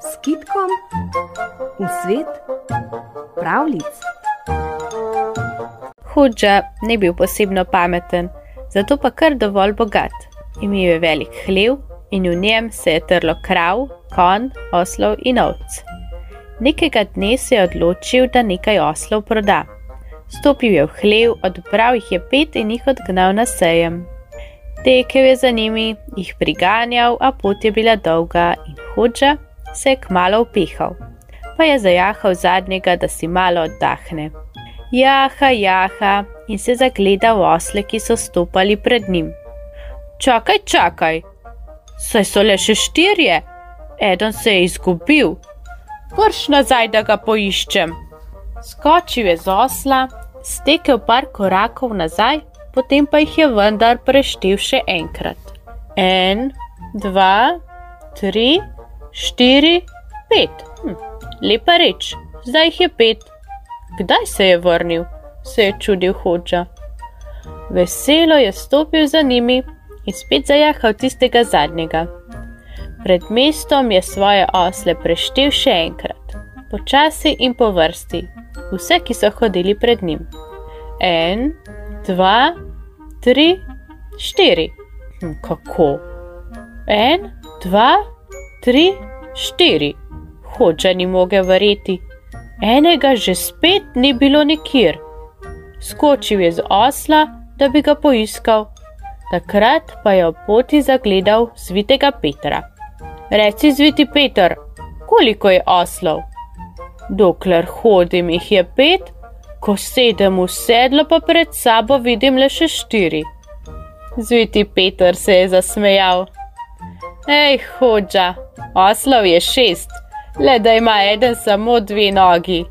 s kitkom v svet pravlic. Hudža ni bil posebno pameten, zato pa kar dovolj bogat. Imel je velik hlev in v njem se je trlo krav, kon, oslov in ovc. Nekega dne se je odločil, da nekaj oslov proda. Stopil je v hlev, odbral jih je pet in jih odgnal na sejem. Tekel je za njimi, jih priganjal, a pot je bila dolga in hoča se je kmalo upehal. Pa je zajahal zadnjega, da si malo oddahne. Jaha, jaha in se zagledal osle, ki so stopali pred njim. Čakaj, čakaj, saj so le še štirje, eden se je izgubil. Vrš nazaj, da ga poiščem. Skočil je z osla, stekel par korakov nazaj potem pa jih je vendar preštel še enkrat. En, dva, tri, štiri, pet. Hm, lepa reč, zdaj jih je pet. Kdaj se je vrnil? se je čudil hoča. Veselo je stopil za njimi in spet zajahal tistega zadnjega. Pred mestom je svoje osle preštel še enkrat, počasi in po vrsti, vse, ki so hodili pred njim. En, dva, tri, štiri. Hm, kako? En, dva, tri, štiri. Hoča ni mogel verjeti. Enega že spet ni bilo nikjer. Skočil je z osla, da bi ga poiskal. Takrat pa je ob poti zagledal svitega Petra. Reci, zviti Peter, koliko je oslov? Dokler hodim, jih je pet, ko sedem v sedlo, pa pred sabo vidim le še štiri. Zviti Peter se je zasmejal. Ej, hoča, oslov je šest, le da ima eden samo dve nogi.